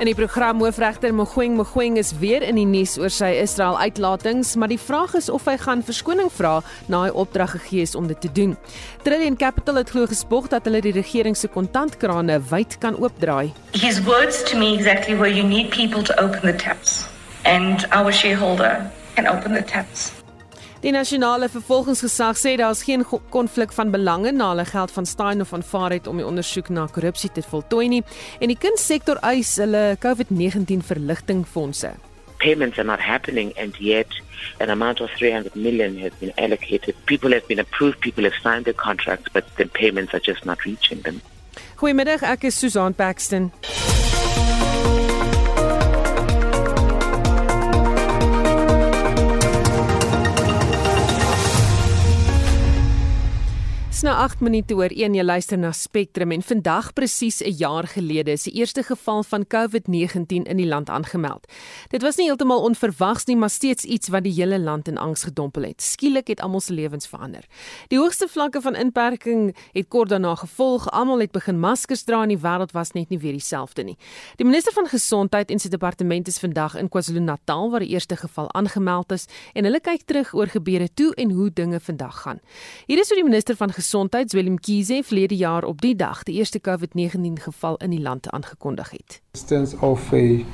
In die program hoofregter Mogoeng Mogoeng is weer in die nuus oor sy Israel uitlatings, maar die vraag is of hy gaan verskoning vra na hy opdrag gegee is om dit te doen. Trillion Capital het glo gespog dat hulle die regering se kontantkrane wyd kan oopdraai. His words to me exactly were you need people to open the taps and our shareholder can open the taps. Die nasionale vervolgingsgesag sê daar is geen konflik van belange na hulle geld van Stein of van Faret om die ondersoek na korrupsie te voltooi nie en die kunssektor eis hulle COVID-19 verligtingfondse. Payments are not happening and yet an amount of 300 million has been allocated. People have been approved, people have signed the contracts but the payments are just not reaching them. Goeiemiddag, ek is Susan Paxton. Dis nou 8 minute oor 1 jy luister na Spectrum en vandag presies 'n jaar gelede is die eerste geval van COVID-19 in die land aangemeld. Dit was nie heeltemal onverwags nie, maar steeds iets wat die hele land in angs gedompel het. Skielik het almal se lewens verander. Die hoogste vlakke van inperking het kort daarna gevolg. Almal het begin maskers dra en die wêreld was net nie weer dieselfde nie. Die minister van gesondheid en sy departement is vandag in KwaZulu-Natal waar die eerste geval aangemeld is en hulle kyk terug oor gebeure toe en hoe dinge vandag gaan. Hier is hoe die minister van Gesondheids Willem Kiese verlede jaar op die dag die eerste COVID-19 geval in die land aangekondig het. Instance of a,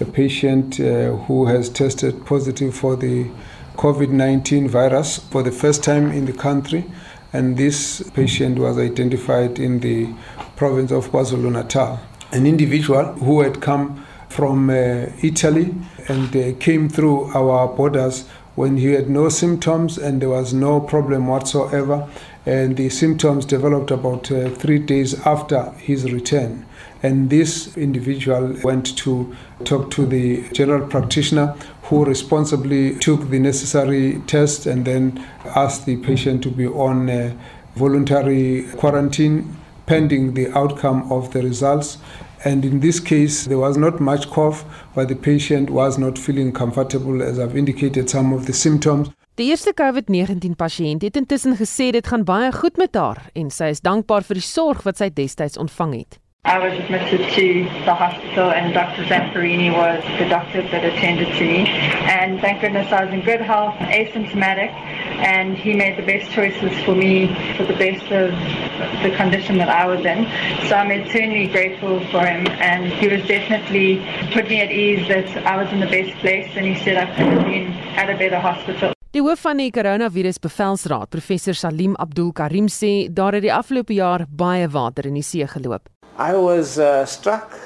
a patient uh, who has tested positive for the COVID-19 virus for the first time in the country and this patient was identified in the province of KwaZulu-Natal. An individual who had come from uh, Italy and uh, came through our borders when he had no symptoms and there was no problem whatsoever and the symptoms developed about uh, three days after his return. And this individual went to talk to the general practitioner who responsibly took the necessary test and then asked the patient to be on uh, voluntary quarantine pending the outcome of the results. And in this case, there was not much cough, but the patient was not feeling comfortable, as I've indicated some of the symptoms. Die eerste COVID-19 pasiënt het intussen gesê dit gaan baie goed met haar en sy is dankbaar vir die sorg wat sy destyds ontvang het. I was admitted to the hospital and Dr. Zamperini was the doctor that attended to me. And thank goodness I was in good health, asymptomatic, and he made the best choices for me for the best of the condition that I was in. So I'm eternally grateful for him and he was definitely put me at ease that I was in the best place and he said I could have been at a better hospital. Die hoof van die Coronavirus Bevelsraad, professor Salim Abdul Karim sê daar het die afgelope jaar baie water in die see geloop. I was uh, struck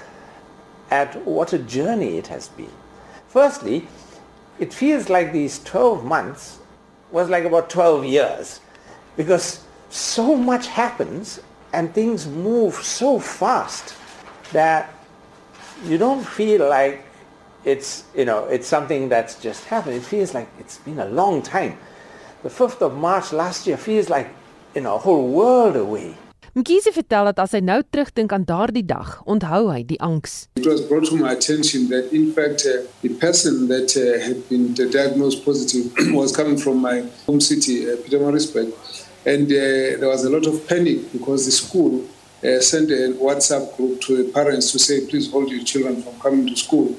at what a journey it has been. Firstly, it feels like these 12 months was like about 12 years because so much happens and things move so fast that you don't feel like it's you know it's something that's just happened. It feels like it's been a long time. The 5th of March last year feels like you know a whole world away. Mkhize vertel dat as hy nou terugdink aan daardie dag, onthou hy die angs. It was brought to my attention that in fact uh, the person that uh, had been diagnosed positive was coming from my home city, uh, Pietermaritzburg, and uh, there was a lot of panic because the school uh, sent a WhatsApp group to the parents to say, please hold your children from coming to school.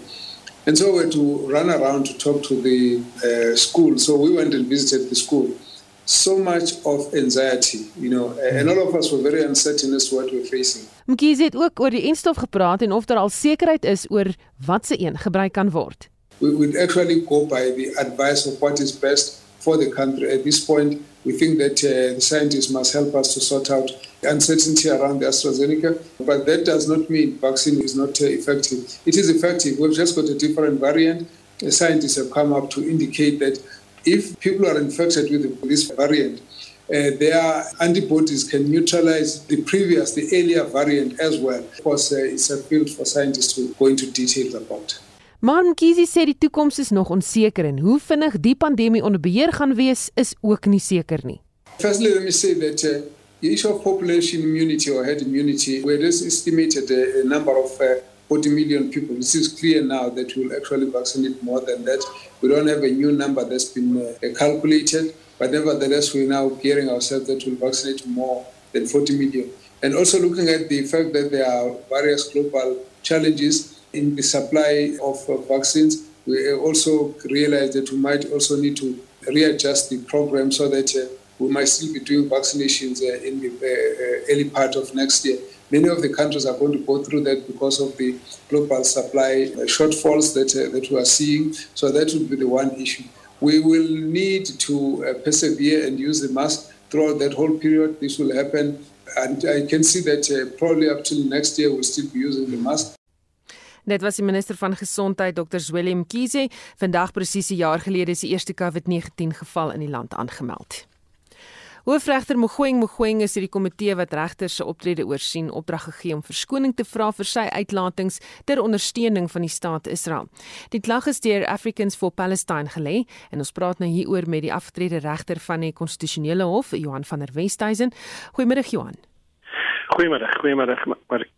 And so we had to run around to talk to the uh, school. So we went and visited the school. So much of anxiety, you know, and all of us were very uncertain as to what we're facing. Mkhize het ook oor die enstof gepraat en of daar al sekerheid is oor wat se een gebruik kan word. We would actually go by the advice of what is best for the country. At this point, we think that uh, the scientists must help us to sort out the uncertainty around the AstraZeneca, but that does not mean vaccine is not uh, effective. It is effective. We've just got a different variant. The scientists have come up to indicate that if people are infected with this variant, uh, their antibodies can neutralize the previous, the earlier variant as well. Of course, uh, it's a field for scientists to go into details about. Maar Mkhize sê die toekoms is nog onseker en hoe vinnig die pandemie onder beheer gaan wees is ook nie seker nie. Firstly, let me say that uh, the issue of population immunity or herd immunity, where this estimated a, a number of uh, 40 million people. This is clear now that we'll actually vaccinate more than that. We don't have a new number that's been uh, calculated, but nevertheless, we're now gearing ourselves that we'll vaccinate more than 40 million. And also looking at the fact that there are various global challenges in the supply of uh, vaccines, we also realize that we might also need to readjust the program so that uh, we might still be doing vaccinations uh, in the uh, early part of next year. Many of the countries are going to go through that because of the global supply shortfalls that, uh, that we are seeing. So that would be the one issue. We will need to uh, persevere and use the mask throughout that whole period. This will happen. And I can see that uh, probably up till next year we'll still be using the mask. Dit was die minister van gesondheid Dr. Zweli Mkhize. Vandag presies 'n jaar gelede is die eerste COVID-19 geval in die land aangemeld. Hoofregter Mogoeng Mogoeng is hierdie komitee wat regters se optrede oorsien opdrag gegee om verskoning te vra vir sy uitlatings ter ondersteuning van die staat Israel. Die klag is deur Africans for Palestine gelê en ons praat nou hieroor met die afgetrede regter van die konstitusionele hof, Johan van der Westhuizen. Goeiemôre Johan. Goeiemôre, goeiemôre.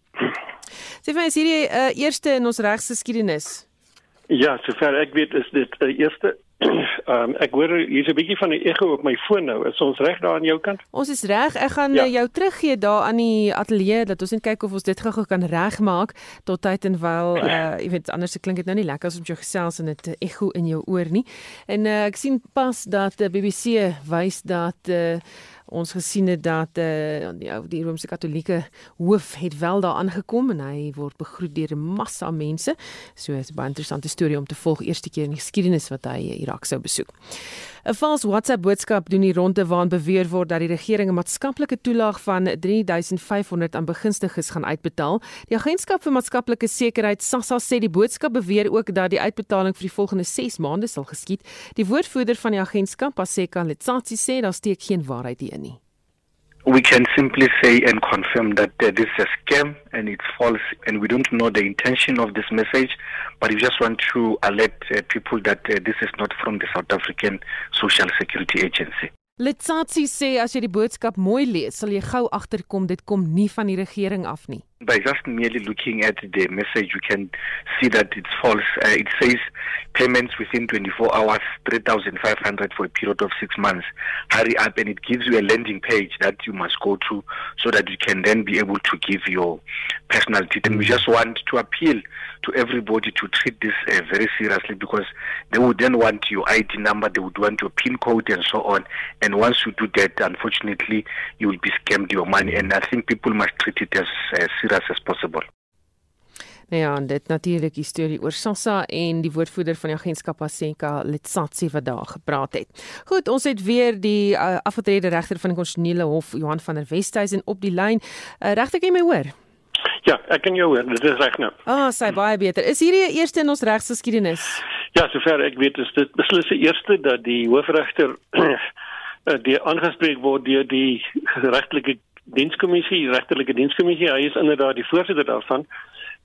Sê vir my, is hierdie uh, eerste in ons regsgeskiedenis? Ja, sover ek weet is dit die uh, eerste Ehm um, ek hoor hier's 'n bietjie van 'n ego op my foon nou. Is ons reg daar aan jou kant? Ons is reg. Ek gaan ja. jou teruggee daar aan die ateljee dat ons net kyk of ons dit gou-gou kan regmaak tot tyd en wyl uh jy weet anders klink dit nou nie lekker as om jou gesels en dit ego in jou oor nie. En uh, ek sien pas dat die BBC wys dat uh ons gesien het dat uh, die ou die Romeinse Katolieke hoof het wel daar aangekom en hy word begroet deur 'n massa mense. So is 'n baie interessante storie om te volg eerste keer in die geskiedenis wat hy Irak sou besoek. 'n Vals WhatsApp boodskap doen die ronde waarin beweer word dat die regering 'n maatskaplike toelaag van 3500 aan begunstigdes gaan uitbetaal. Die agentskap vir maatskaplike sekuriteit SASSA sê die boodskap beweer ook dat die uitbetaling vir die volgende 6 maande sal geskied. Die woordvoerder van die agentskap, Aseka Letsatsi, sê daar steek geen waarheid nie. We can simply say and confirm that uh, this is a scam and it's false, and we don't know the intention of this message, but we just want to alert uh, people that uh, this is not from the South African Social Security Agency. Letsatsi sê as jy die boodskap mooi lees, sal jy gou agterkom dit kom nie van die regering af nie. By just merely looking at the message, you can see that it's false. Uh, it says payments within 24 hours, 3,500 for a period of six months. Hurry up, and it gives you a landing page that you must go to so that you can then be able to give your personal details. We just want to appeal to everybody to treat this uh, very seriously because they would then want your ID number, they would want your PIN code, and so on. And once you do that, unfortunately, you will be scammed your money. And I think people must treat it as uh, serious as possible. Nou ja, dit natuurlik die storie oor Sassa en die woordvoerder van die agentskap Asenka Letsatsi wat daar gepraat het. Goed, ons het weer die uh, afgetrede regter van die konstitusionele hof Johan van der Westhuizen op die lyn. Uh, regter, kan jy my hoor? Ja, ek kan jou hoor. Dit is reg nou. Ah, oh, sy baie beter. Is hierdie eerste in ons regsgeskiedenis? Ja, sover ek weet is dit beslis die eerste dat die hoofregter die aangespreek word deur die regtelike dienskommissie, regtelike dienskommissie, hy is inderdaad die voorsitter daarvan.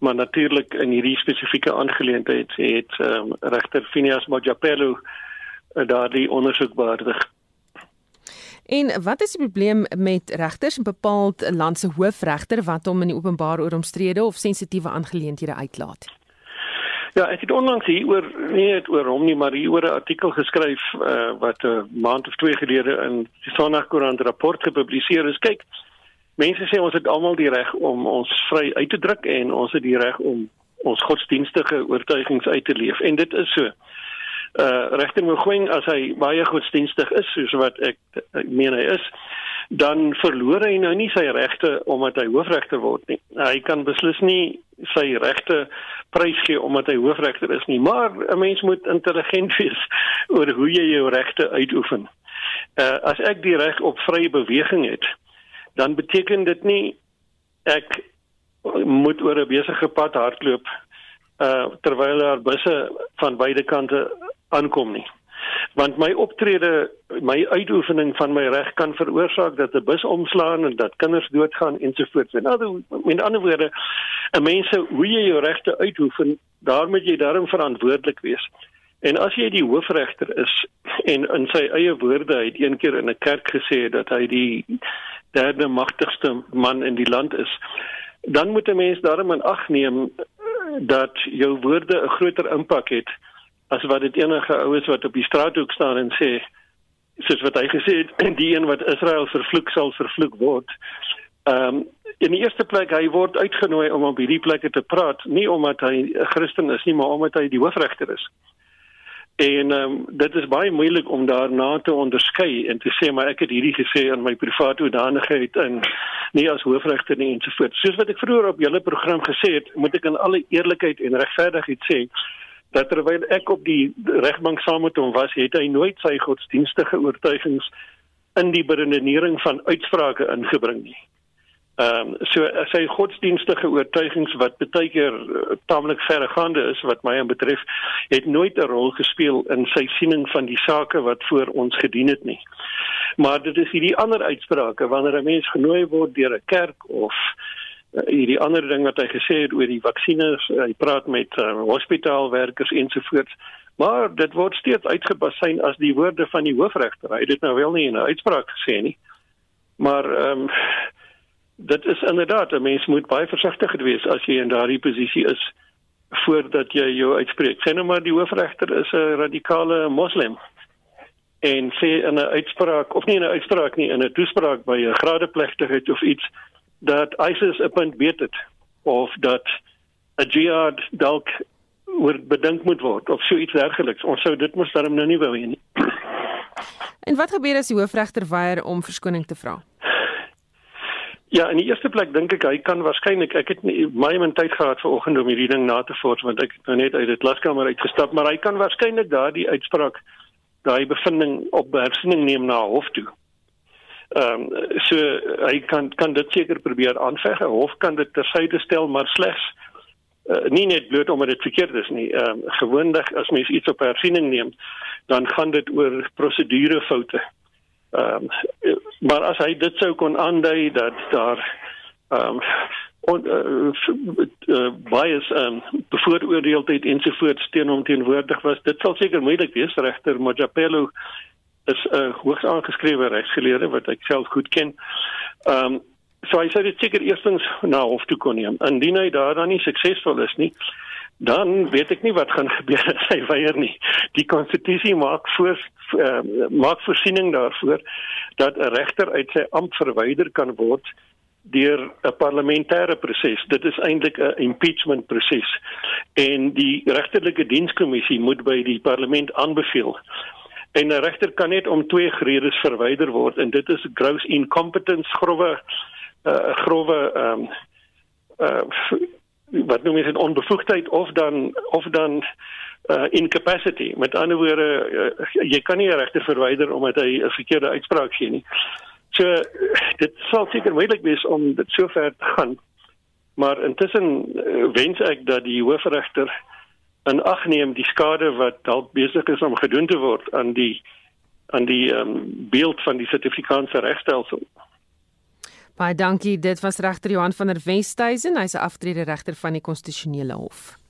Maar natuurlik in hierdie spesifieke aangeleentheid het um, regter Phineas Mojapelo uh, daardie ondersoek behartig. En wat is die probleem met regters en bepaald land se hoofregter wat hom in die openbaar oor omstrede of sensitiewe aangeleenthede uitlaat? Ja, ek het onlangs hieroor nie net oor hom nie, maar hieroor 'n artikel geskryf uh, wat 'n maand of twee gelede in die Sonderkoerant rapport gepubliseer is. Kyk, mense sê ons het almal die reg om ons vry uit te druk en ons het die reg om ons godsdienstige oortuigings uit te leef en dit is so. Uh regter Mogoeng as hy baie godsdienstig is soos wat ek, ek meen hy is, dan verloor hy nou nie sy regte omdat hy hoofregter word nie. Hy kan beslis nie sy regte prysgee omdat hy hoofregter is nie, maar 'n mens moet intelligent wees oor hoe jy jou regte uitoefen. Uh as ek die reg op vrye beweging het, dan beteken dit nie ek moet oor 'n besige pad hardloop uh terwyl daar busse van beide kante aankom nie. Want my optrede my uitoefening van my reg kan veroorsaak dat 'n bus omslaan en dat kinders doodgaan ensovoorts. En ander met ander woorde 'n mense hoe jy jou regte uitoefen daar moet jy daarom verantwoordelik wees. En as jy die hoofregter is en in sy eie woorde het een keer in 'n kerk gesê dat hy die derde magtigste man in die land is, dan moet 'n mens daarom in ag neem dat jou woorde 'n groter impak het as wat dit enige oues wat op die straathoek staan en sê soos wat hy gesê het die een wat Israel vervloek sal vervloek word. Ehm um, in die eerste plek hy word uitgenooi om op hierdie plekke te praat, nie omdat hy 'n Christen is nie, maar omdat hy die hoofregter is. En um, dit is baie moeilik om daarna te onderskei en te sê maar ek het hierdie gesê in my private hoedanigheid en nie as hoofregter nie ensovoorts. Soos wat ek vroeër op julle program gesê het, moet ek in alle eerlikheid en regverdigheid sê dat terwyl ek op die regbank saam met hom was, het hy nooit sy godsdienstige oortuigings in die beredenering van uitsprake ingebring nie. Ehm um, so sy godsdienstige oortuigings wat baie keer uh, taamlik verregaande is wat my betref, het nooit 'n rol gespeel in sy siening van die sake wat voor ons gedien het nie. Maar dit is hierdie ander uitsprake wanneer 'n mens genooi word deur 'n kerk of uh, hierdie ander ding wat hy gesê het oor die vaksines, uh, hy praat met uh, hospitaalwerkers ensovoorts. Maar dit word steeds uitgebasyn as die woorde van die hoofregter. Hy het dit nou wel nie in 'n uitspraak gesê nie. Maar ehm um, dit is inderdaad 'n mens moet baie versigtig wees as jy in daardie posisie is voordat jy jou uitspreek. Sien nou maar die hoofregter is 'n radikale moslim en sê in 'n uitspraak of nie in 'n uitspraak nie in 'n toespraak by 'n gradeplegtigheid of iets dat ISIS 'n punt weet het of dat 'n jihad dalk word bedink moet word of so iets dergeliks. Ons sou dit mos darm nou nie wou hê nie. En wat gebeur as die hoofregter weier om verskoning te vra? Ja, in die eerste plek dink ek hy kan waarskynlik ek het nie my min tyd gehad vanoggend om hierdie ding na te vors want ek het nou net uit die klaskamer uitgestap, maar hy kan waarskynlik daardie uitspraak daai bevinding op hersiening neem na hof toe. Ehm um, so hy kan kan dit seker probeer aanveg. Hof kan dit tersyde stel, maar slegs uh, nie net bloot omdat dit verkeerd is nie. Ehm um, gewoonlik as mens iets op hersiening neem, dan gaan dit oor prosedurefoute. Ehm um, maar as hy dit sou kon aandui dat daar ehm um, on uh, uh, bias ehm um, bevooroordeeldheid ensovoorts teen hom teenwoordig was, dit sal seker moeilik wees regter Mojapelo is 'n uh, hoogs aangeskrewe regsgeleerde wat ek self goed ken. Ehm um, so hy sê dit seker eerstens na hof toe kon neem. Indien hy daar dan nie suksesvol is nie, dan weet ek nie wat gaan gebeur as hy weier nie. Die konstitusie maak voor uh, maak voorsiening daarvoor dat 'n regter uit sy ampt verwyder kan word deur 'n parlementêre proses. Dit is eintlik 'n impeachment proses. En die regterlike dienskommissie moet by die parlement aanbeveel. En 'n regter kan net om twee redes verwyder word en dit is gross incompetence, grove uh, grove ehm um, uh, wat noem jy dit onbevoegdheid of dan of dan uh incapacity met ander woorde uh, jy kan nie 'n regter verwyder omdat hy 'n verkeerde uitspraak gee nie. So dit sal seker moeilik wees om dit so ver te gaan. Maar intussen uh, wens ek dat die hoofregter in ag neem die skade wat dalk besig is om gedoen te word aan die aan die um, beeld van die Suid-Afrikaanse regstelsel. Baie dankie. Dit was regter Johan van der Westhuizen. Hy's 'n aftrede regter van die Konstitusionele Hof.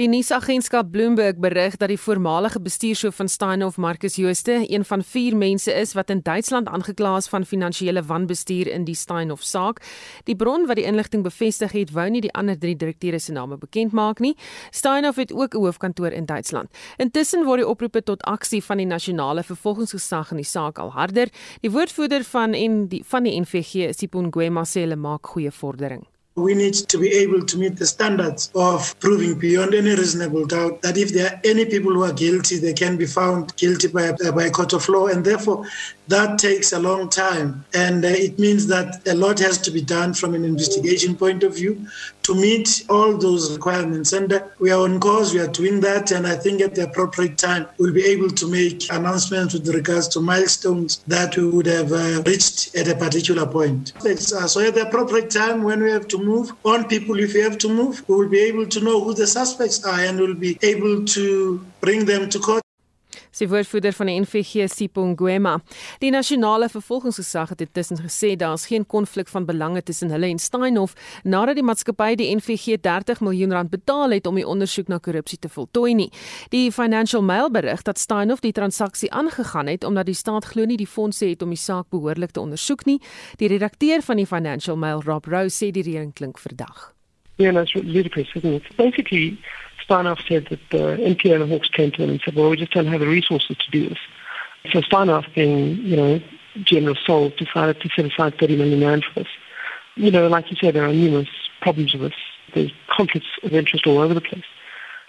Die nuusagentskap Bloomberg berig dat die voormalige bestuurshoof van Steinhoff, Marcus Jooste, een van 4 mense is wat in Duitsland aangekla is van finansiële wanbestuur in die Steinhoff saak. Die bron wat die inligting bevestig het, wou nie die ander 3 direkteure se name bekend maak nie. Steinhoff het ook 'n hoofkantoor in Duitsland. Intussen word die oproepe tot aksie van die nasionale vervolgingsgesag in die saak al harder. Die woordvoerder van en die van die NVG, Sipon Gwema sê hulle maak goeie vordering. We need to be able to meet the standards of proving beyond any reasonable doubt that if there are any people who are guilty, they can be found guilty by, by a court of law. And therefore, that takes a long time. And uh, it means that a lot has to be done from an investigation point of view to meet all those requirements. And uh, we are on course, we are doing that. And I think at the appropriate time, we'll be able to make announcements with regards to milestones that we would have uh, reached at a particular point. Uh, so at the appropriate time, when we have to move on people, if we have to move, we will be able to know who the suspects are and we'll be able to bring them to court. Sy woordvoerder van die NVG Sipongwema. Die nasionale vervolgingsgesag het intussen gesê daar is geen konflik van belange tussen hulle en Steinhoff nadat die maatskappy die NVG 30 miljoen rand betaal het om die ondersoek na korrupsie te voltooi nie. Die Financial Mail berig dat Steinhoff die transaksie aangegaan het omdat die staat glo nie die fondse het om die saak behoorlik te ondersoek nie. Die redakteur van die Financial Mail, Rob Rose, sê die reëling klink verdag. Yeah, that's isn't it? Basically, Steinhoff said that the NPO and the Hawks came to him and said, well, we just don't have the resources to do this. So Steinhoff, being, you know, general soul, decided to set aside 30 million rand for this. You know, like you said, there are numerous problems with this. There's conflicts of interest all over the place.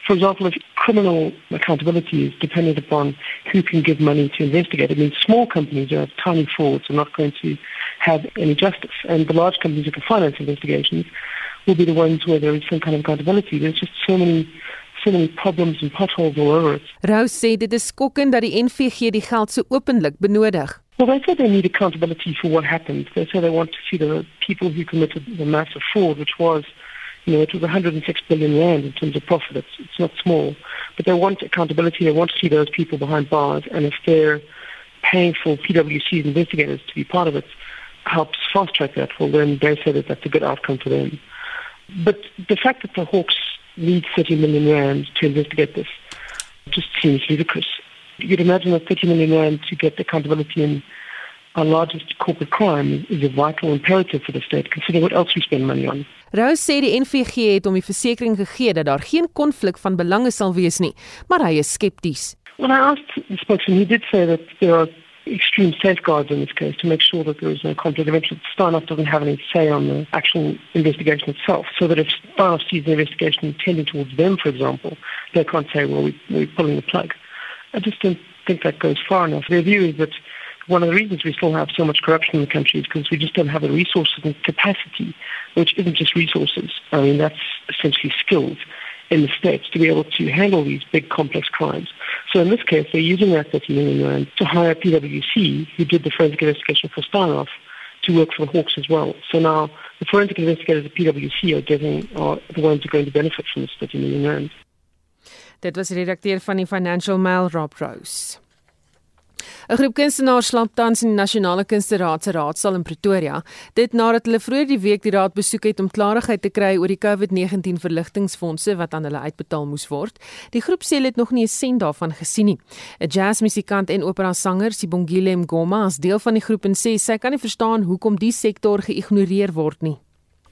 For example, if criminal accountability is dependent upon who can give money to investigate, it means small companies who have tiny frauds are not going to have any justice. And the large companies who can finance investigations will be the ones where there is some kind of accountability. There's just so many so many problems and potholes all over it. Rose sê dit is skokkend dat die NVG die geld so openlik benodig. Well, they say they need accountability for what happened. They say they want to see the people who committed the massive fraud, which was, you know, it was 106 billion rand in terms of profit. It's, it's not small. But they want accountability. They want to see those people behind bars. And if they're paying for PwC's investigators to be part of it, helps fast track that, well, then they say that that's a good outcome for them. But the fact that the Hawks need 30 million rand to investigate this just seems ludicrous. You'd imagine that 30 million rand to get accountability in our largest corporate crime is a vital imperative for the state, considering what else we spend money on. Rose sê die NVG het hom die versekering gegee dat daar geen konflik van belange sal wees nie, maar hy is skepties. When I asked the spokesman, he did say that there are extreme safeguards in this case to make sure that there is no conflict of interest. Steinhoff doesn't have any say on the actual investigation itself, so that if Steinhoff sees the investigation tending towards them, for example, they can't say, well, we, we're pulling the plug. I just don't think that goes far enough. Their view is that one of the reasons we still have so much corruption in the country is because we just don't have the resources and capacity, which isn't just resources. I mean, that's essentially skills in the states to be able to handle these big complex crimes. So in this case, they're using that 30 million rand to hire PwC, who did the forensic investigation for Steinhoff, to work for the Hawks as well. So now the forensic investigators at PwC are getting are the ones who are going to benefit from this 30 million rand. Dit was van die Financial Mail Rob Rose. 'n Groep kunstenaars slaap tans in die Nasionale Kunsteraad se raadsaal in Pretoria, dit nadat hulle vroeër die week die raad besoek het om klarigheid te kry oor die COVID-19 verligtingfondse wat aan hulle uitbetaal moes word. Die groep sê hulle het nog nie 'n sent daarvan gesien nie. 'n Jazzmusikant en opera-sanger, Sibongile Mngoma, as deel van die groep en sê sy kan nie verstaan hoekom die sektor geïgnoreer word nie.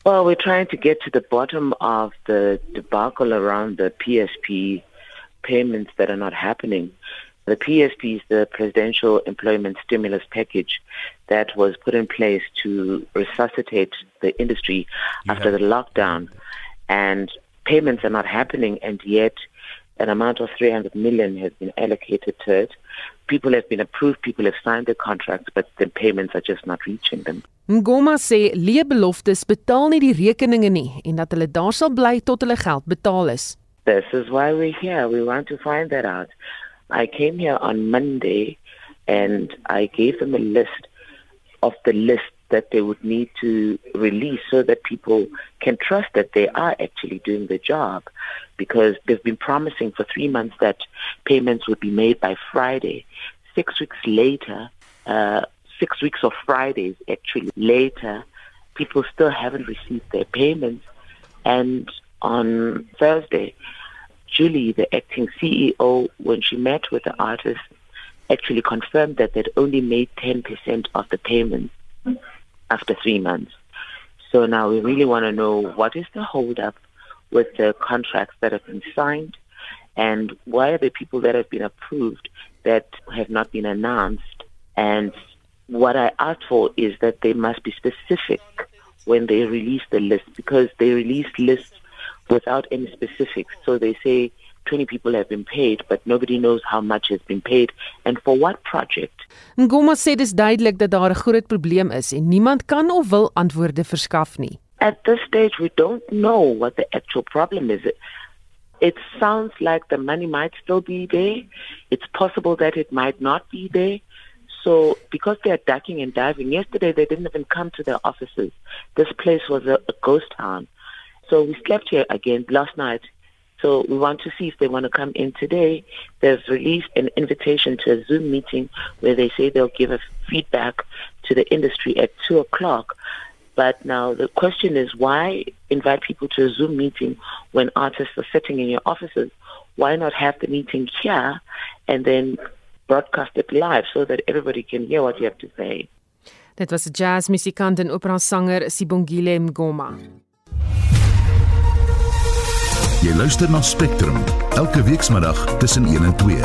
Well, we're trying to get to the bottom of the debacle around the PSP payments that are not happening. The PSP is the Presidential Employment Stimulus Package that was put in place to resuscitate the industry yeah. after the lockdown. And payments are not happening, and yet an amount of 300 million has been allocated to it. People have been approved, people have signed the contracts, but the payments are just not reaching them. Ngoma sê leebeloftes betaal nie die rekeninge nie en dat hulle daar sal bly tot hulle geld betaal is. This is why we're here. We want to find that out. I came here on Monday and I gave them a list of the list that they would need to release so that people can trust that they are actually doing the job because they've been promising for three months that payments would be made by Friday. Six weeks later, uh, six weeks of Fridays actually later, people still haven't received their payments. And on Thursday, Julie, the acting CEO, when she met with the artist, actually confirmed that they'd only made 10% of the payment after three months. So now we really want to know what is the holdup with the contracts that have been signed and why are the people that have been approved that have not been announced. And what I asked for is that they must be specific when they release the list because they release lists without any specifics. So they say 20 people have been paid, but nobody knows how much has been paid and for what project. Ngoma sê dis duidelik dat daar 'n groot probleem is en niemand kan of wil antwoorde verskaf nie. At this stage we don't know what the actual problem is. It sounds like the money might still be there. It's possible that it might not be there. So because they are ducking and diving, yesterday they didn't even come to their offices. This place was a, a ghost town. So we slept here again last night. So we want to see if they want to come in today. They've released an invitation to a Zoom meeting where they say they'll give a feedback to the industry at two o'clock. But now the question is why invite people to a Zoom meeting when artists are sitting in your offices? Why not have the meeting here and then broadcast it live so that everybody can hear what you have to say? Dit was jazzmusikant en opera sanger Sibongile Mgoma. Jy luister na Spectrum elke weekmiddag tussen 1 en 2.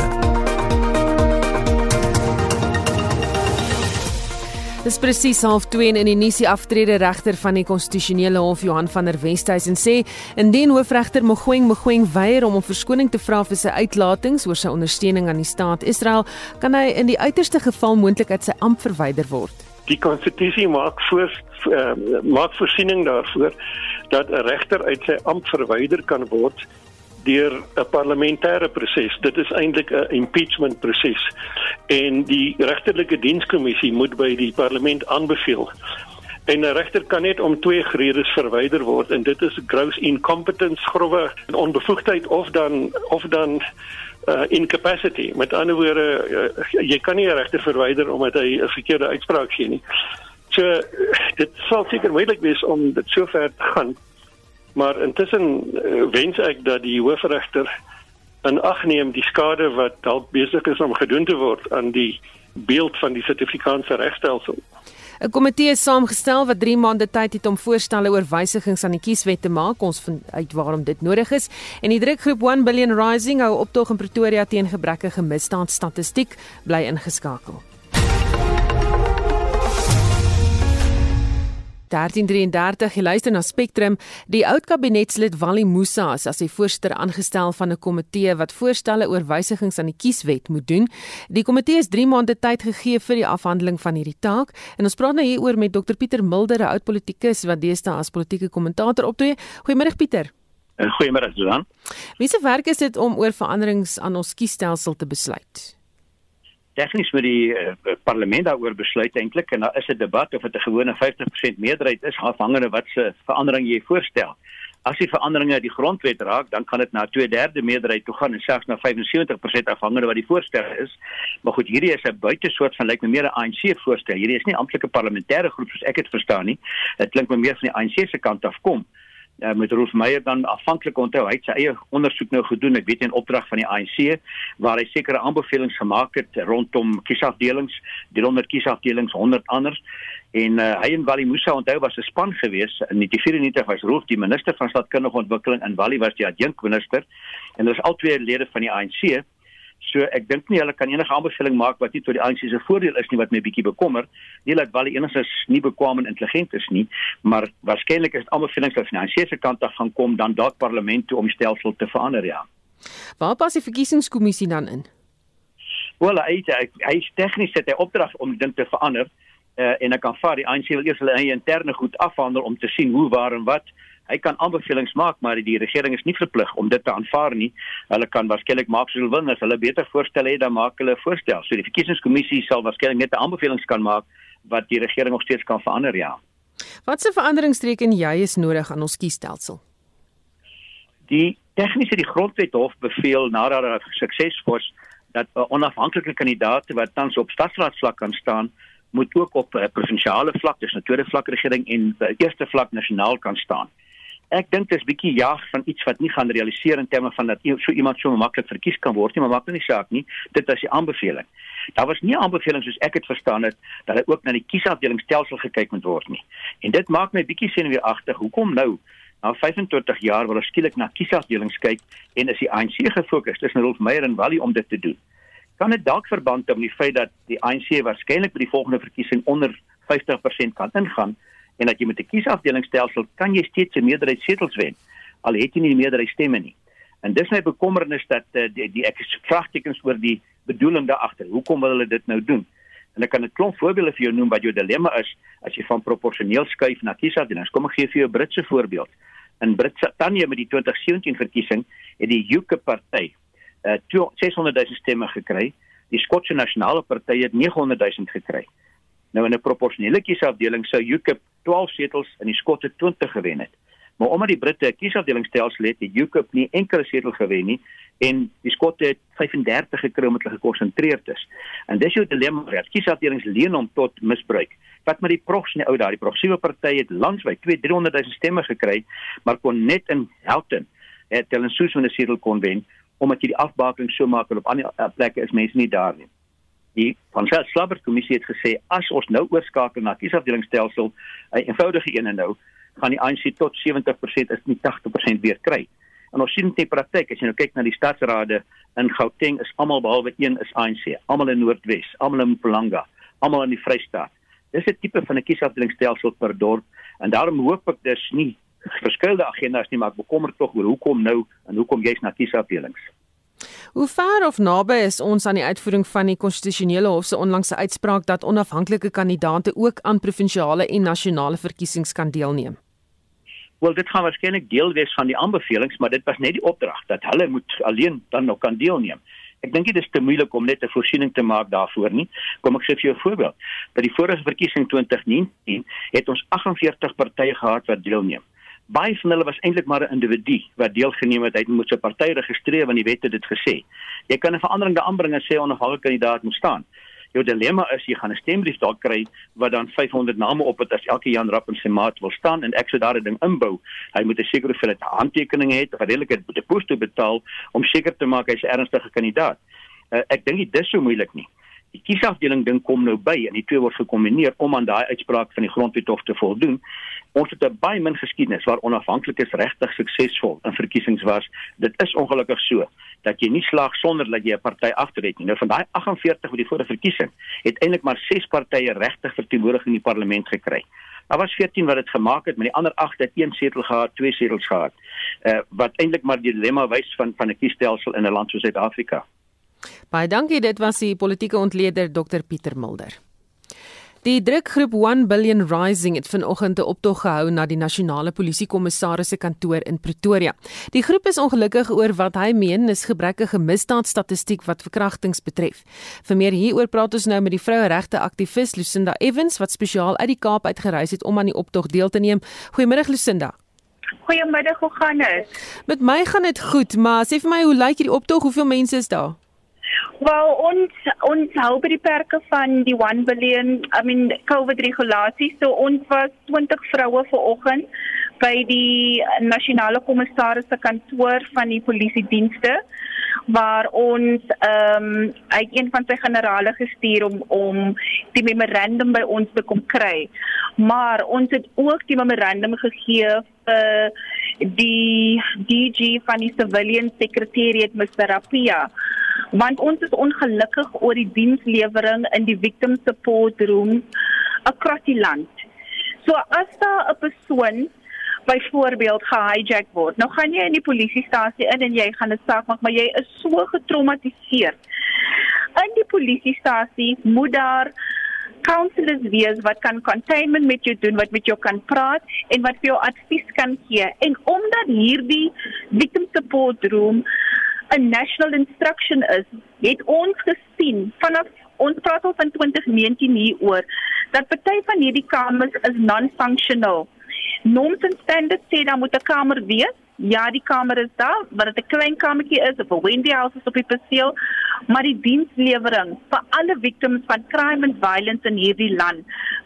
Dis presies half 2 en in die nuusie aftrede regter van die konstitusionele hof Johan van der Westhuizen sê indien hoofregter Mogoeng Mogoeng weier om om verskoning te vra vir sy uitlatings oor sy ondersteuning aan die staat Israel, kan hy in die uiterste geval moontlik uit sy amp verwyder word. Die konstitusie maak voor uh, maak voorsiening daarvoor dat 'n regter uit sy amp verwyder kan word deur 'n parlementêre proses. Dit is eintlik 'n impeachment proses. En die regterlike dienskommissie moet by die parlement aanbeveel. En 'n regter kan net om twee redes verwyder word en dit is gross incompetence, grove onbevoegdheid of dan of dan uh, incapacity. Met ander woorde, uh, jy kan nie 'n regter verwyder omdat hy 'n verkeerde uitspraak gee nie. So dit sal seker moeilik wees om dit so ver te gaan. Maar intussen uh, wens ek dat die hoofregter in ag neem die skade wat dalk besig is om gedoen te word aan die beeld van die Suid-Afrikaanse regstelsel. 'n Komitee is saamgestel wat 3 maande tyd het om voorstelle oor wysigings aan die kieswet te maak. Ons vind uit waarom dit nodig is. En die drukgroep 1 billion rising hou optog in Pretoria teen gebrekkige misdaadstatistiek bly ingeskakel. 1333 luister na Spectrum die oud kabinetslid Wally Musa as sy voorsitter aangestel van 'n komitee wat voorstelle oor wysigings aan die kieswet moet doen. Die komitee is 3 maande tyd gegee vir die afhandeling van hierdie taak en ons praat nou hieroor met Dr Pieter Mulder, 'n oud politikus wat deesdae as politieke kommentator optree. Goeiemôre Pieter. Eh, goeiemôre Susan. Wie se werk is dit om oor veranderings aan ons kiesstelsel te besluit? Tegnies met die uh, parlement daaroor besluit eintlik en daar is 'n debat of dit 'n gewone 50% meerderheid is afhangende wat se verandering jy voorstel. As die veranderinge die grondwet raak, dan kan dit na 2/3 meerderheid toe gaan en selfs na 75% afhangende wat die voorstel is. Maar goed, hierdie is 'n buitesoort van lyk like, meer 'n ANC voorstel. Hierdie is nie amptelike parlementêre groep soos ek dit verstaan nie. Dit klink meer van die ANC se kant af kom uh, met Rolf Meyer dan afhanklik onthou hy het sy eie ondersoek nou gedoen ek weet in opdrag van die ANC waar hy sekere aanbevelings gemaak het rondom kiesafdelings 300 kiesafdelings 100 anders. En uh, hy en Wally Musa onthou was 'n span gewees in 1994 was Rolf die minister van stadkundige ontwikkeling en Wally was die adjunk minister. En hulle is al twee lede van die ANC So ek dink nie hulle kan enige aanbeveling maak wat nie tot die ANC se voordeel is nie wat my bietjie bekommer. Nie dat Wally enigstens nie bekwam en intelligent is nie, maar waarskynlik is dit aanbevelings wat van die ANC se kant af gaan kom dan dalk parlement toe om die stelsel te verander ja. Waar pas die verkiesingskommissie dan in? Wel, hy hy, hy tegnies het hy opdrag om dit te verander. Uh, en ek kan vaar die ANC wil eers hulle eie interne goed afhandel om te sien hoe waar en wat hy kan aanbevelings maak maar die regering is nie verplig om dit te aanvaar nie. Hulle kan waarskynlik maak soos hulle wil as hulle beter voorstelle het dan maak hulle voorstel. So die verkiesingskommissie sal waarskynlik net aanbevelings kan maak wat die regering nog steeds kan verander ja. Watse veranderingstrek en jy is nodig aan ons kiesstelsel? Die tegniese die grondwet hof beveel nadat daar sukses was dat 'n onafhanklike kandidaat wat tans op stadsraadsvlak kan staan moet ook op 'n uh, provinsiale vlak, dus 'n tweede vlak regering en 'n uh, eerste vlak nasionaal kan staan ek dink dit is bietjie jag van iets wat nie gaan realiseer in terme van dat so iemand so maklik verkies kan word nie, maar maak nou nie saak nie. Dit is die aanbeveling. Daar was nie aanbevelings soos ek dit verstaan het dat hy ook na die kiesafdelingsstelsel gekyk moet word nie. En dit maak my bietjie senuweeagtig. Hoekom nou? Na 25 jaar wil ons skielik na kiesafdelings kyk en is die ANC gefokus tussen Rolf Meyer en Wally om dit te doen. Kan dit dalk verband hou met die feit dat die ANC waarskynlik by die volgende verkiesing onder 50% kan ingaan? En dat jy met 'n kiesafdelingsstelsel kan jy steeds 'n meerderheid setels wen al het jy nie die meerderheid stemme nie. En dis my bekommernis dat uh, die, die ek vraagtekens oor die bedoeling daar agter. Hoekom wil hulle dit nou doen? En ek kan 'n klomp voorbeelde vir jou noem wat jou dilemma is as jy van proporsioneel skuif na kiesafdelings. Kom ek gee vir jou 'n Britse voorbeeld. In Brittanje met die 2017 verkiesing het die UKIP party uh, 600 000 stemme gekry. Die Skotse Nasionale Party het 900 000 gekry. Nou in 'n proporsionele kiesafdeling sou UKIP 12 setels en die Skotte 20 gewen het. Maar omdat die Britte 'n kiesafdelingsstelsel het, het UKIP nie enkele setel gewen nie en die Skotte het 35 gekry omdat hulle gekonsentreerd is. En dis jou dilemma, dat kiesafdelings leen om tot misbruik. Wat met die progs in die ou daai, die progressiewe party het landwyd 2-300 000 stemme gekry, maar kon net in Houghton het hulle soos 'n setel kon wen omdat jy die afbaking so maak op ander plekke is mense nie daar nie die van self slabber kommissie het gesê as ons nou oorskakel na kiesafdelingsstelsel 'n eenvoudige een en nou gaan die ANC tot 70% is nie 80% weer kry. En ons sien dit in praktyk as jy nou kyk na die stadsrade in Gauteng is almal behalwe een is ANC, almal in Noordwes, almal in Mpumalanga, almal in die Vrystaat. Dis 'n tipe van 'n kiesafdelingsstelsel per dorp en daarom hoop ek dis nie verskillende agendas nie, maar ek bekommer tog oor hoekom nou en hoekom jy's na kiesafdelings. Hoe ver of naby is ons aan die uitvoering van die konstitusionele hof se onlangse uitspraak dat onafhanklike kandidaate ook aan provinsiale en nasionale verkiesings kan deelneem? Wel dit gaan waarskynlik deel wees van die aanbevelings, maar dit was net die opdrag dat hulle moet alleen dan nog kan deelneem. Ek dink dit is te moeilik om net 'n voorsiening te maak daarvoor nie. Kom ek sê vir jou 'n voorbeeld. By die vorige verkiesing 2019 het ons 48 partye gehad wat deelneem. Baie van hulle was eintlik maar 'n individu wat deelgeneem het. Hy moet sy party registreer want die wet het dit gesê. Jy kan 'n verandering aanbring en sê onafhanklike kandidaat moet staan. Jou dilemma is jy gaan 'n stembrief daar kry wat dan 500 name op het as elke Jan Rapp en sy maat wil staan en ek sou daar 'n ding inbou. Hy moet 'n sekere hoeveelheid handtekeninge hê, redelik met 'n post te betaal om seker te maak hy's ernstige kandidaat. Uh, ek dink dit is so moeilik nie. Die kiesafdeling ding kom nou by en die twee word gekombineer om aan daai uitspraak van die grondwet hof te voldoen. Ons het 'n baie min geskiedenis waar onafhanklikes regtig suksesvol in verkiesings was. Dit is ongelukkig so dat jy nie slaag sonder dat jy 'n party agterhet nie. Nou van daai 48 wat die vorige verkiesing het eintlik maar 6 partye regtig verteenwoordiging in die parlement gekry. Daar was 14 wat dit gemaak het, maar die ander 8 het een setel gehad, twee setels gehad. Uh wat eintlik maar die dilemma wys van van 'n kiesstelsel in 'n land soos Suid-Afrika. Baie dankie, dit was die politieke ontleder Dr Pieter Mulder. Die drukgroep 1 Billion Rising het vanoggend 'n optog gehou na die nasionale polisiekommissaris se kantoor in Pretoria. Die groep is ongelukkig oor wat hy meen is gebrekkige misdaadstatistiek wat verkrachtings betref. Vir meer hieroor praat ons nou met die vroueregte aktivis Lucinda Evans wat spesiaal uit die Kaap uitgereis het om aan die optog deel te neem. Goeiemôre Lucinda. Goeiemiddag, hoe gaan dit? Met my gaan dit goed, maar sê vir my hoe lyk hierdie optog? Hoeveel mense is daar? Wel ons ons hou by die perke van die 1 billion I mean COVID regulasies. So ons was 20 vroue vanoggend by die nasionale kommissaris se kantoor van die polisie dienste waar ons ehm um, uit een van sy generale gestuur om om die memorandum by ons te kom kry. Maar ons het ook die memorandum gegee vir die DG van die civilian secretariat Mr. Rapia want ons is ongelukkig oor die dienslewering in die victim support rooms across die land. So as daar 'n persoon byvoorbeeld gehijack word, nou gaan jy in die polisiestasie in en jy gaan 'n saak maak, maar jy is so getraumatiseer. In die polisiestasie moet daar counselors wees wat kan containment met jou doen, wat met jou kan praat en wat vir jou advies kan gee. En omdat hierdie victim support room 'n national instruction is, het ons gesien vanaf ons praat al van 2019 hieroor dat party van hierdie kamers is non-functional. Norms and standards sê daar moet 'n kamer wees. Ja, die kamer is daar, maar dit 'n klein kamertjie is of 'n windy house is op die perseel, maar die dienslewering vir alle victims van crime and violence in hierdie land,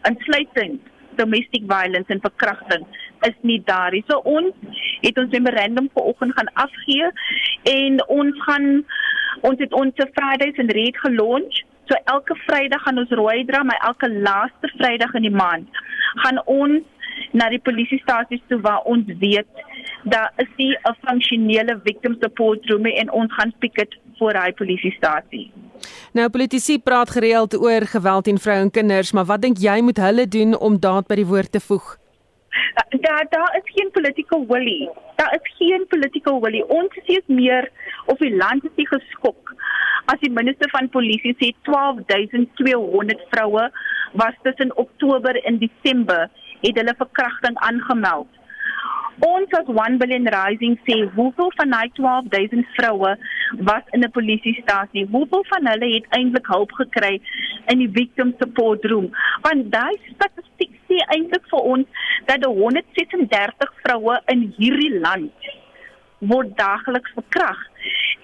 insluitend domestic violence en verkrachting is nie daar nie. So ons het ons memorandum vanoggend gaan afgee en ons gaan ons het ons Fridays en Red gelaunch. So elke Vrydag gaan ons rooi dra, maar elke laaste Vrydag in die maand gaan ons na die polisiestasies toe waar ons weet daar is nie 'n funksionele victim support room en ons gaan picket voor hy polisiestasie. Nou politici praat gereeld oor geweld teen vroue en kinders, maar wat dink jy moet hulle doen om daad by die woord te voeg? Daar daar is geen political will. Daar is geen political will. Ons sê meer of die land is geskok. As die minister van polisie sê 12200 vroue was tussen Oktober en Desember het hulle verkrachting aangemeld. Ons as 1 billion rising sê hoeveel van daai 12000 vroue was in 'n polisiestasie? Hoeveel van hulle het eintlik hulp gekry in die victim support room? Want daai statistiek sê eintlik vir ons dat 136 vroue in hierdie land word daagliks verkragt.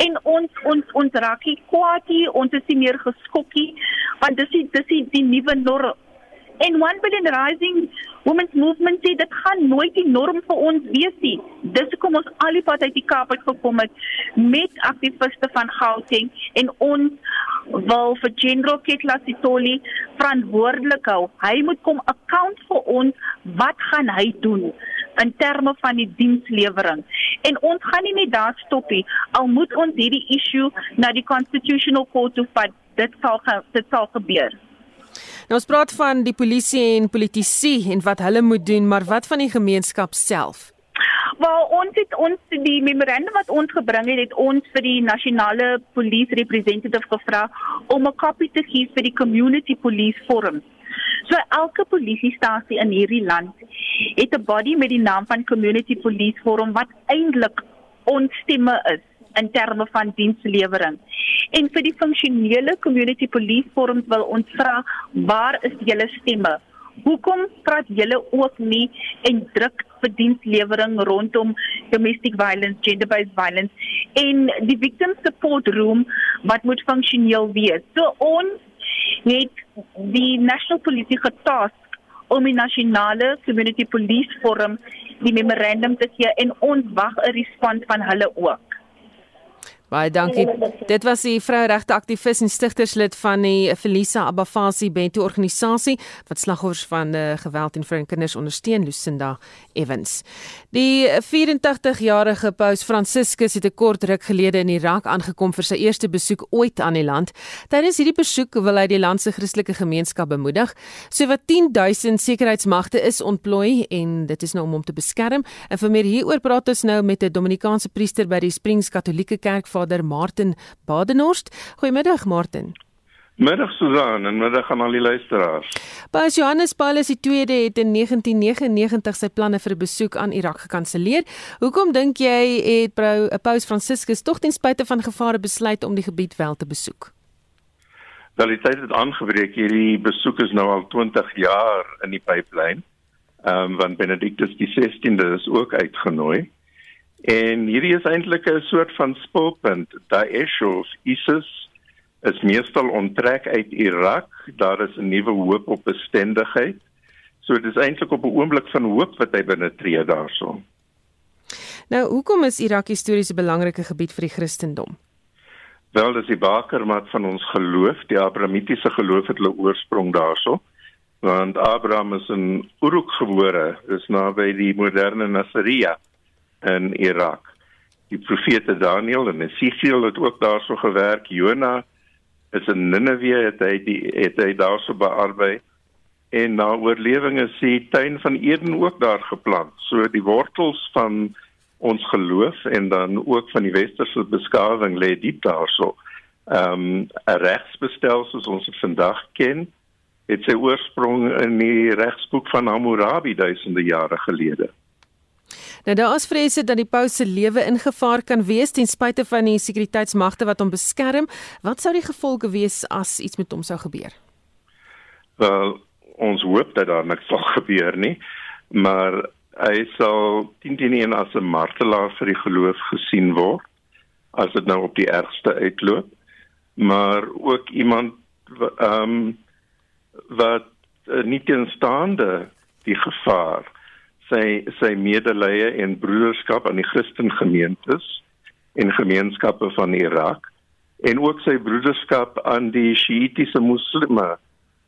En ons ons ons raak nie kwaad nie, ons is nie meer geskokkie want dis die dis die, die nuwe norm En One Billion Rising Women's Movement sê dit gaan nooit die norm vir ons wees nie. Dis hoekom ons al die pad uit die Kaap uit gekom het met aktiviste van Gauteng en ons wil vir General Ketla Sitoli verantwoordelik hou. Hy moet kom account vir ons wat gaan hy doen in terme van die dienslewering. En ons gaan nie net daar stop nie. Al moet ons hierdie issue na die Constitutional Court toe vat, dit sal dit sal gebeur. Nou ons praat van die polisie en politici en wat hulle moet doen, maar wat van die gemeenskap self? Wel ons het ons die memorandum wat ons gebring het, het ons vir die nasionale police representative gevra om 'n kopie te gee vir die community police forum. So elke polisiestasie in hierdie land het 'n body met die naam van Community Police Forum wat eintlik ons stemme is in terme van dienslewering. En vir die funksionele Community Police Forums wil ons vra, waar is julle stemme? Hoekom praat julle ook nie en druk vir dienslewering rondom domestic violence, gender-based violence en die victim support room wat moet funksioneel wees? So ons het die National Police getask om die nasionale community police forum die memorandum te gee en ons wag 'n respons van hulle ook. Baie dankie. Dit was die vroueregte aktivis en stigterslid van die Felisa Abafasi Bento organisasie wat slagoffers van uh, geweld en vrou en kinders ondersteun, Lucinda Evans. Die 84-jarige Paus Franciscus het 'n kort ruk gelede in Irak aangekom vir sy eerste besoek ooit aan die land. Tydens hierdie besoek wil hy die land se Christelike gemeenskap bemoedig. Sowat 10000 sekuriteitsmagte is ontplooi en dit is nou om hom te beskerm. En vir meer hieroor praat ons nou met 'n Dominikaanse priester by die Springs Katolieke Kerk Vader Martin Badenhorst. Goeiemiddag Martin. Middag Susan en middag aan al die luisteraars. Paus Johannes Paulus II het in 1999 sy planne vir 'n besoek aan Irak gekanselleer. Hoekom dink jy het Paus Franciscus tog ten spyte van gevare besluit om die gebied wel te besoek? Wel, die tyd het aangebreek. Hierdie besoek is nou al 20 jaar in die pipeline. Ehm um, want Benedictus die 16de is ook uitgenooi. En hierdie is eintlik 'n soort van spulpunt. Daesh of ISIS is meestal onttrek uit Irak. Daar is 'n nuwe hoop op bestendigheid. So dit is eintlik op 'n oomblik van hoop wat hy binne tree daarso. Nou, hoekom is Irak histories 'n belangrike gebied vir die Christendom? Wel, dis die bakermat van ons geloof, die Abrahamitiese geloof het hulle oorsprong daarso. Want Abraham is in Uruk gebore, dis naby die moderne Nasiriyah in Irak. Die profete Daniël en Esegiel het ook daarso gewerk. Jona is in Ninive het hy die het hy daarso bearbei en na oorlewing is die tuin van Eden ook daar geplant. So die wortels van ons geloof en dan ook van die westerse beskawing lê diep daarso. Ehm um, 'n regsbestel soos ons dit vandag ken, het sy oorsprong in die regsboek van Hammurabi duisende jare gelede. Nou daar is vrese dat die paus se lewe in gevaar kan wees ten spyte van die sekuriteitsmagte wat hom beskerm. Wat sou die gevolge wees as iets met hom sou gebeur? Wel, ons hoop dat daar niks sal gebeur nie, maar hy sal teen as 'n martelaar vir die geloof gesien word as dit nou op die ergste uitloop, maar ook iemand ehm um, wat uh, nie teenstaande die gevaar sy sy medelee en broederskap aan die Christengemeentes en gemeenskappe van Irak en ook sy broederskap aan die Shiitiese moslime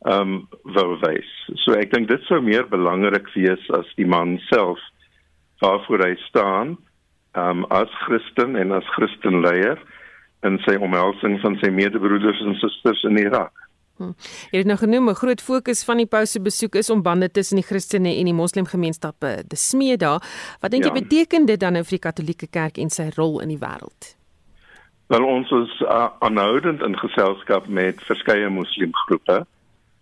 ehm um, wou wys. So ek dink dit sou meer belangrik wees as die man self waarvoor hy staan ehm um, as Christen en as Christenleier in sy omhelsing van sy medebroeders en susters in Irak. Hm. Jy het nou genoem 'n groot fokus van die pouse besoek is om bande tussen die Christene en die moslimgemeenskappe te smee daar. Wat dink ja. jy beteken dit dan nou vir die Katolieke Kerk en sy rol in die wêreld? Wel ons is uh, aanhoudend in geselskap met verskeie moslimgroepe,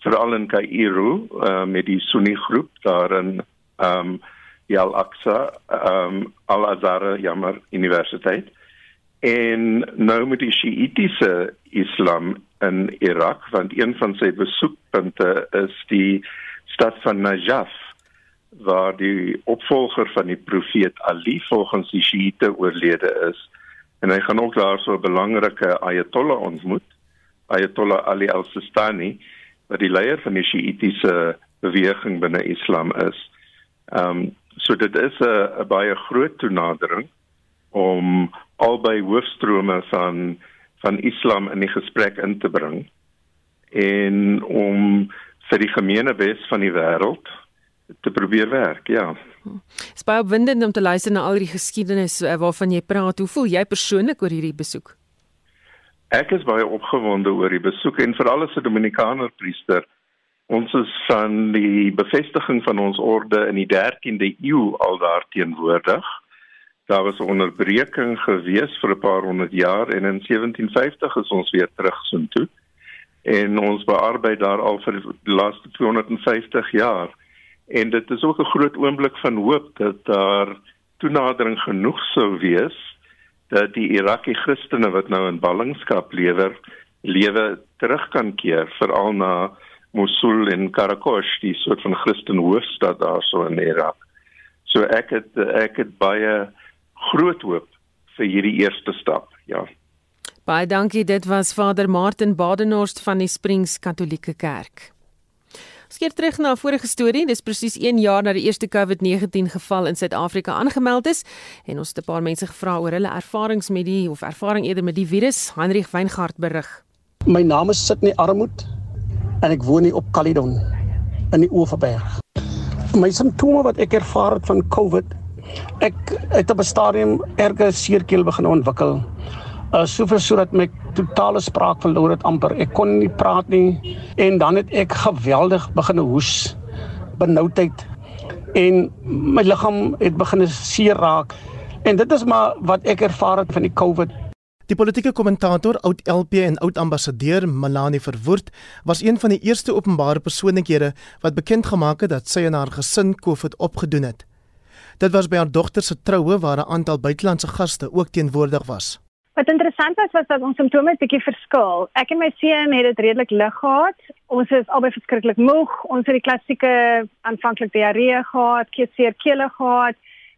veral in Kaïro uh, met die Sunni groep daar in ehm um, die Al-Aqsa ehm um, Al-Azhar Jamar Universiteit en nou met die Shiitiese Islam in Irak want een van sy besoekpunte is die stad van Najaf waar die opvolger van die profeet Ali volgens die Shiite oorlede is en hy gaan ook daar so 'n belangrike ayatollah ontmoet Ayatollah Ali al-Sistani wat die leier van die Shiitiese beweging binne Islam is. Ehm um, so dit is 'n baie groot toenadering om albei hoofstrome van van Islam in die gesprek in te bring en om vir die gemeene wes van die wêreld te probeer werk, ja. Dit is baie opwindend om te luister na al die geskiedenis uh, waarvan jy praat. Hoe voel jy persoonlik oor hierdie besoek? Ek is baie opgewonde oor die besoek en veral as 'n Dominikaner priester. Ons is van die bevestiging van ons orde in die 13de eeu al daar teenwoordig. Daar was 'n onderbreking gewees vir 'n paar honderd jaar en in 1750 is ons weer terug soontoe. En ons bearbeid daar al vir die laaste 250 jaar. En dit is ook 'n groot oomblik van hoop dat daar toenadering genoeg sou wees dat die Irakie Christene wat nou in ballingskap lewer, lewe terug kan keer veral na Mosul en Karakosh, die soort van Christen hoofstad daarso in Irak. So ek het ek het baie groot hoop vir hierdie eerste stap. Ja. Baie dankie. Dit was Vader Martin Badenhorst van die Springs Katolieke Kerk. Skeer terug na 'n vorige storie. Dis presies 1 jaar na die eerste COVID-19 geval in Suid-Afrika aangemeld is en ons het 'n paar mense gevra oor hulle ervarings met die of ervaring eerder met die virus. Heinrich Weingart berig. My naam is Sydney Armoed en ek woon hier op Caledon in die Oeverberg. My simptome wat ek ervaar het van COVID, ek het op 'n stadium erge seerkeel begin ontwikkel. Uh soveel sodat my totale spraak verloor het amper. Ek kon nie praat nie en dan het ek geweldig begin hoes, benoudheid en my liggaam het begin seer raak. En dit is maar wat ek ervaar het van die COVID. Die politieke kommentator, oud LP en oud ambassadeur Malani Verwoerd, was een van die eerste openbare persoonlikhede wat bekend gemaak het dat sy en haar gesin COVID opgedoen het. Dit was by haar dogter se troue waar 'n aantal buitelandse gaste ook teenwoordig was. Wat interessant was was dat ons simptome 'n bietjie verskil. Ek en my seun het dit redelik lig gehad. Ons is albei verskriklik moeg. Ons het die klassieke aanvanklike diarree gehad, keelseer kele gehad,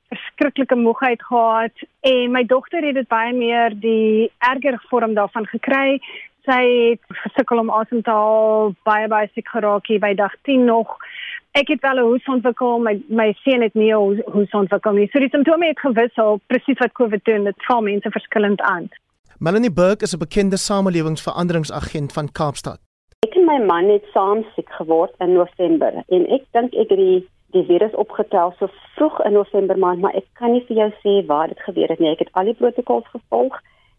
verskriklike moegheid gehad en my dogter het dit baie meer die erger vorm daarvan gekry. Sy het gesukkel om asem te haal, baie baie siek geraak hier by dag 10 nog ek het wel 'n hoes ontwikkel, my my seun het nie 'n hoes ontwikkel nie. So die simptome het gewissel, presies wat COVID doen, dit val mense verskillend aan. Melanie Burke is 'n bekende samelewingsveranderingsagent van Kaapstad. Ek en my man het saam siek geword in November en ek dink ek het die die virus opgetel so vroeg in November maand, maar ek kan nie vir jou sê waar dit gebeur het nie. Ek het al die protokolle gevolg.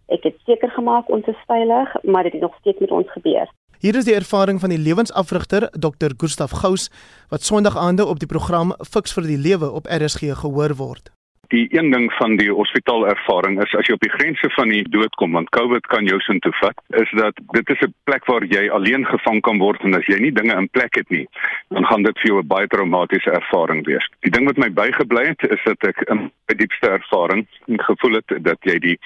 Ek het seker gemaak ons is veilig, maar dit het nog steeds met ons gebeur. Hier is die ervaring van die lewensafrigter Dr. Gustaf Gous wat Sondag aande op die program Fix vir die Lewe op RSG gehoor word die een ding van die hospitaalervaring is as jy op die grense van die dood kom want COVID kan jou sin toe vat is dat dit is 'n plek waar jy alleen gevang kan word en as jy nie dinge in plek het nie dan gaan dit vir jou 'n baie traumatiese ervaring wees. Die ding wat my bygebly het is dat ek my diepste ervaring gevoel het dat jy die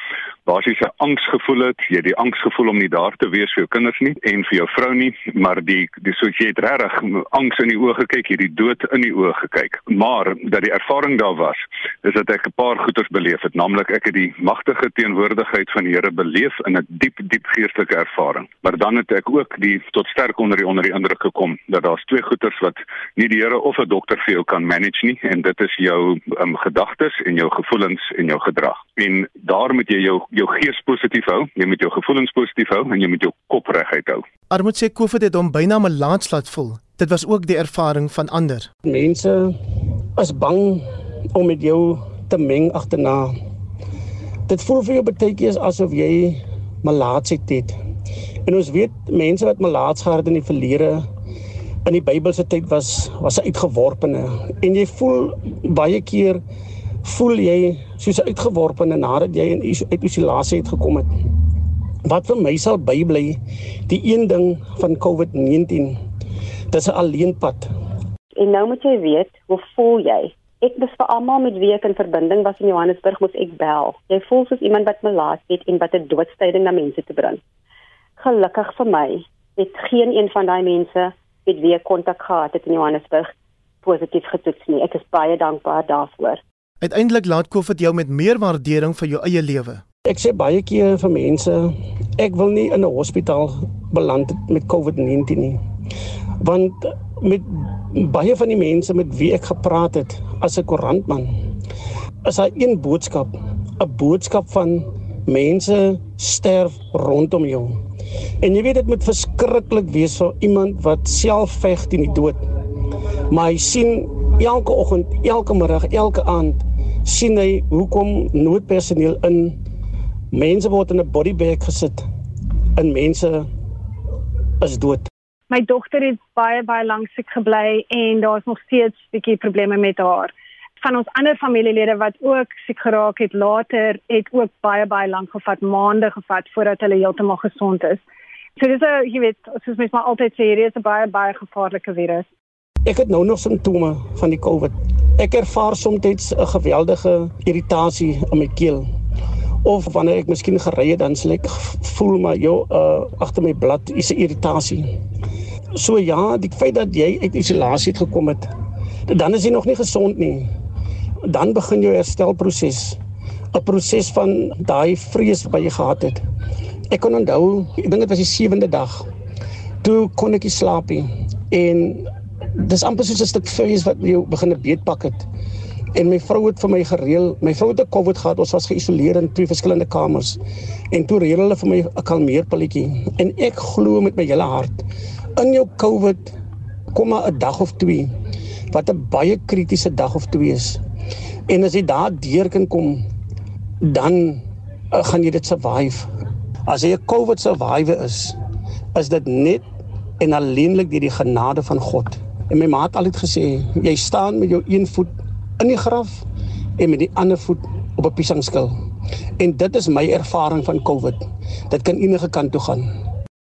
basiese angs gevoel het, jy die angs gevoel om nie daar te wees vir jou kinders nie en vir jou vrou nie, maar die die soos jy het regtig angs in die oë gekyk, jy die dood in die oë gekyk. Maar dat die ervaring daar was, is dat ek 'n paar goeters beleef het, naamlik ek het die magtige teenwoordigheid van die Here beleef in 'n diep diep geestelike ervaring. Maar dan het ek ook die tot sterk onder die onder die indruk gekom dat daar's twee goeters wat nie die Here of 'n dokter vir jou kan manage nie en dit is jou um, gedagtes en jou gevoelens en jou gedrag. En daar moet jy jou jou gees positief hou, jy moet jou gevoelens positief hou en jy moet jou kop reguit hou. Armoed sê COVID het hom byna 'n laat laat voel. Dit was ook die ervaring van ander. Mense is bang om met jou te meng agterna. Dit voel vir jou baie keer asof jy malaatsheid het. En ons weet mense wat malaats gehad in die verlede in die Bybelse tyd was was uitgeworpene en jy voel baie keer voel jy soos uitgeworpene nadat jy in isolasie het gekom het. Wat vir my sal bybly die een ding van COVID-19 dis 'n alleenpad. En nou moet jy weet, hoe voel jy? Ek was vir almal met wie ek in verbinding was in Johannesburg moes ek bel. Jy voel soos iemand wat melaat het en wat 'n doodstyding na mense te bring. Gelukkig vir my het geen een van daai mense met wie ek kontak gehad het in Johannesburg positief getoets nie. Ek is baie dankbaar daarvoor. Uiteindelik laat COVID jou met meer waardering vir jou eie lewe. Ek sê baie keer vir mense, ek wil nie in 'n hospitaal beland met COVID-19 nie. Want met baie van die mense met wie ek gepraat het as 'n koerantman is daar een boodskap, 'n boodskap van mense sterf rondom jou. En jy weet dit moet verskriklik wees vir iemand wat self veg teen die dood. Maar hy sien elke oggend, elke middag, elke aand sien hy hoekom noodpersoneel in mense word in 'n bodybag gesit en mense is dood. My dogter het baie baie lank siek gebly en daar's nog steeds 'n bietjie probleme met haar. Van ons ander familielede wat ook siek geraak het later, het ook baie baie lank gevat, maande gevat voordat hulle heeltemal gesond is. So dis 'n, jy weet, soos mens maar altyd sê, hierdie is 'n baie baie gevaarlike virus. Ek het nou nog simptome van die COVID. Ek ervaar soms 'n geweldige irritasie in my keel of wanneer ek miskien gery het dan sal ek voel maar jou uh agter my blad is 'n irritasie. So ja, die feit dat jy uit isolasie het gekom het, dan is jy nog nie gesond nie. Dan begin jou herstelproses. 'n Proses van daai vrees wat jy gehad het. Ek kon onthou, ek dink dit was die sewende dag. Toe kon ek nie slaap nie en dis amper soos 'n stuk vlees wat jou begin beetpak het. En my vrou het vir my gereël, my vrou het 'n COVID gehad, ons was geïsoleer in twee verskillende kamers. En toe reël hulle vir my 'n kalmeerpilletjie en ek glo met my hele hart in jou COVID kom maar 'n dag of twee wat 'n baie kritiese dag of twee is. En as jy daar deur kan kom, dan uh, gaan jy dit survive. As jy 'n COVID survivor is, is dit net en alleenlik deur die genade van God. En my maat het altyd gesê, jy staan met jou een voet in die graf en met die ander voet op 'n piesangskil. En dit is my ervaring van COVID. Dit kan enige kant toe gaan.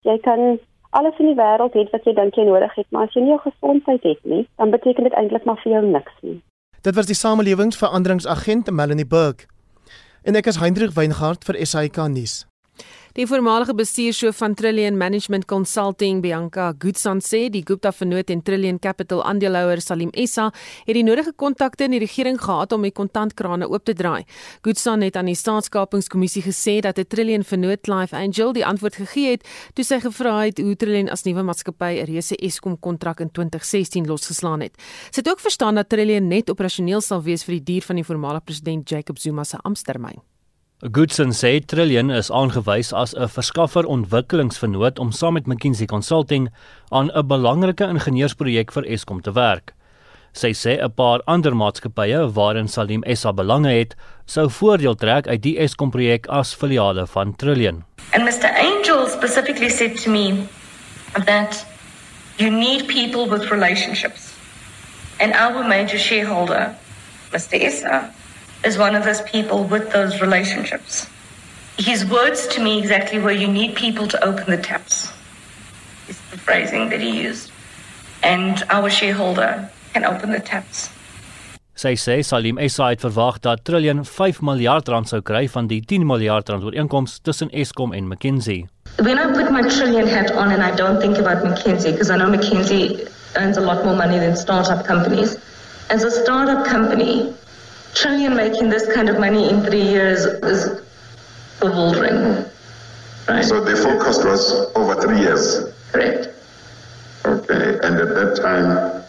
Jy kan alles in die wêreld hê wat jy dink jy nodig het, maar as jy nie jou gesondheid het nie, dan beteken dit eintlik maar vir jou niks nie. Dit was die samelewingsveranderingsagent Melanie Burke. En ek is Hendrik Weingart vir SAK nuus. Die voormalige bestuurshoof van Trillion Management Consulting, Bianca Goodson sê die Gupta Vennoot en Trillion Capital aandeelhouer Salim Essa het die nodige kontakte in die regering gehad om die kontantkrane oop te draai. Goodson het aan die Staatskapingskommissie gesê dat 'n Trillion Vennoot Life Angel die antwoord gegee het toe sy gevra het hoe Trillion as nuwe maatskappy 'n reuse Eskom kontrak in 2016 losgeslaan het. Sy het ook verstaan dat Trillion net operasioneel sal wees vir die duur van die voormalige president Jacob Zuma se amptetermyn. Goodson sê Trillion is aangewys as 'n verskaffer ontwikkelingsvernoot om saam met McKinsey Consulting aan 'n belangrike ingenieursprojek vir Eskom te werk. Sy sê 'n paar ander maatskappye waarin Salim Essa belange het, sou voordeel trek uit die Eskom projek as filiale van Trillion. And Mr Angel specifically said to me that you need people with relationships. And our major shareholder, Mr Essa, is one of those people with those relationships. His words to me exactly were you need people to open the taps. Is the phrasing that he used. And our shareholder can open the taps. Sy sê Salim SA het verwag dat Trillion 5 miljard rand sou kry van die 10 miljard rand ooreenkoms tussen Eskom en McKinsey. When I put my Trillion hat on and I don't think about McKinsey because I know McKinsey earns a lot more money than startup companies. As a startup company, trillion making this kind of money in three years is bewildering. Right? So the forecast was over three years. Correct. Okay, and at that time,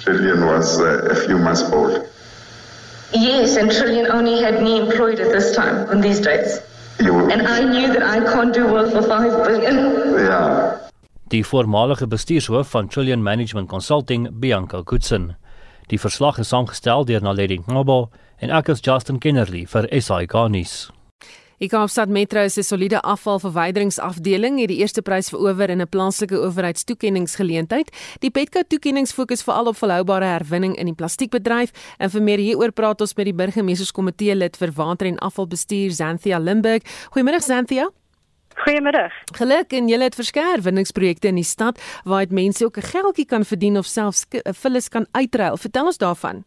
Trillion was uh, a few months old. Yes, and Trillion only had me employed at this time on these dates. You, and I knew that I can't do work for 5 billion. Yeah. Die voormalige bestuurshoof van Trillion Management Consulting, Bianca Goodson. Die verslag is saamgestel deur Naledi Knobo en ek is Justin Kennerly vir SAK nuus. Die Kaapstad Metro se soliede afvalverwyderingsafdeling het die eerste prys verower in 'n plaaslike owerheidstoekenningsgeleentheid. Die Petco toekenning fokus veral op volhoubare herwinning in die plastiekbedryf en vir meer hieroor praat ons met die burgemeesterskomitee lid vir water en afvalbestuur Xanthia Limburg. Goeiemôre Xanthia. Goeiemiddag. Geluk en julle het verskeie herwinningsprojekte in die stad waar dit mense ook 'n geldjie kan verdien of selfs 'n vullis kan uitruil. Vertel ons daarvan.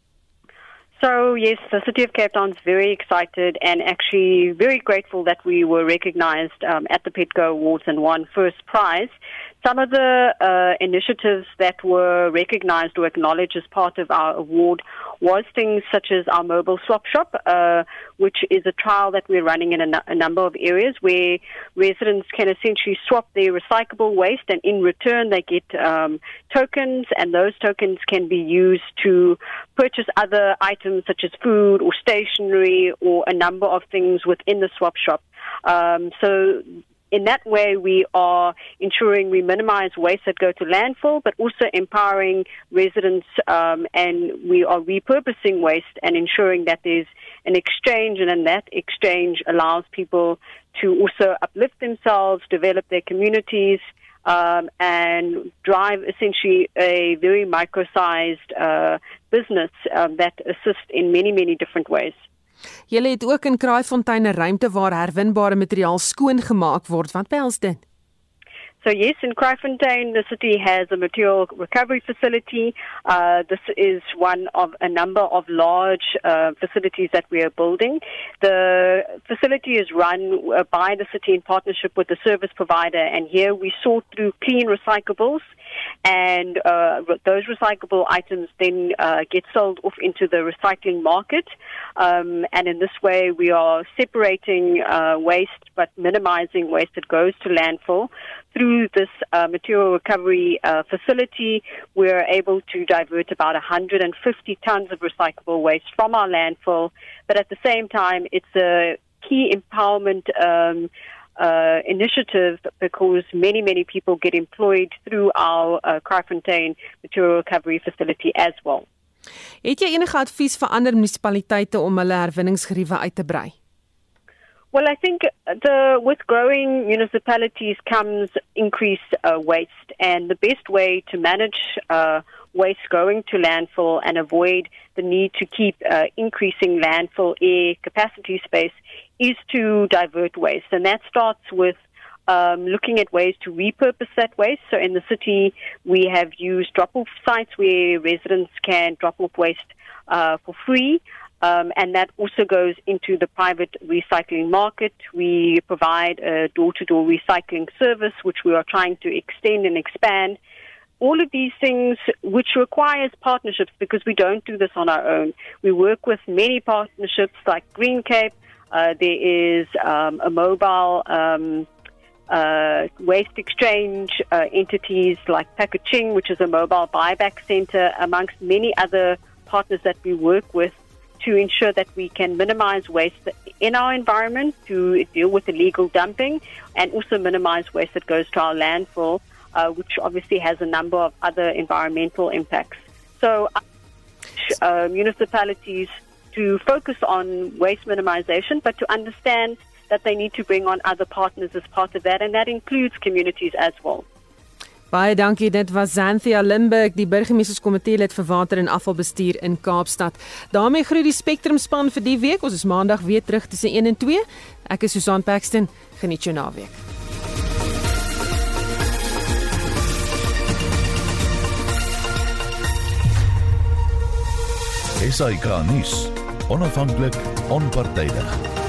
So yes, the city of Cape Town is very excited and actually very grateful that we were recognized um, at the Petco Awards and won first prize. Some of the uh, initiatives that were recognized or acknowledged as part of our award was things such as our mobile swap shop, uh, which is a trial that we're running in a, a, number of areas where residents can essentially swap their recyclable waste and in return they get um, tokens and those tokens can be used to purchase other items such as food or stationery or a number of things within the swap shop. Um, so in that way, we are ensuring we minimize waste that go to landfill, but also empowering residents um, and we are repurposing waste and ensuring that there's an exchange, and then that exchange allows people to also uplift themselves, develop their communities, um, and drive essentially a very micro-sized uh, business um, that assists in many, many different ways. Julle het ook in Kraaifontein 'n ruimte waar herwinbare materiaal skoon gemaak word. Wat behels dit? So yes, in Kraaifontein, the city has a material recovery facility. Uh, this is one of a number of large uh, facilities that we are building. The facility is run uh, by the city in partnership with the service provider, and here we sort through clean recyclables and uh, those recyclable items then uh, get sold off into the recycling market. Um, and in this way, we are separating uh, waste but minimizing waste that goes to landfill. Through this uh, material recovery uh, facility, we're able to divert about 150 tons of recyclable waste from our landfill. But at the same time, it's a key empowerment. Um, uh, initiative because many, many people get employed through our uh, Kraaifontein material recovery facility as well. Het jy enige advies vir ander munisipaliteite om hulle herwinningsgeriewe uit te brei? Well, I think the with growing municipalities comes increased uh, waste, and the best way to manage uh, waste going to landfill and avoid the need to keep uh, increasing landfill air capacity space is to divert waste, and that starts with um, looking at ways to repurpose that waste. So in the city, we have used drop-off sites where residents can drop off waste uh, for free. Um, and that also goes into the private recycling market. We provide a door-to-door recycling service, which we are trying to extend and expand. All of these things, which requires partnerships because we don't do this on our own. We work with many partnerships like Green Cape, there is um, a mobile um, uh, waste exchange uh, entities like Packaging, which is a mobile buyback center, amongst many other partners that we work with to ensure that we can minimize waste in our environment to deal with illegal dumping and also minimize waste that goes to our landfill, uh, which obviously has a number of other environmental impacts. So, uh, municipalities to focus on waste minimization, but to understand that they need to bring on other partners as part of that, and that includes communities as well. Baie dankie. Dit was Xanthia Limburg, die burgemeesterskomitee lid vir water en afvalbestuur in Kaapstad. daarmee groet die Spectrum span vir die week. Ons is maandag weer terug tussen 1 en 2. Ek is Susan Paxton. Geniet jou naweek. SAK nuus onafhanklik, onpartydig.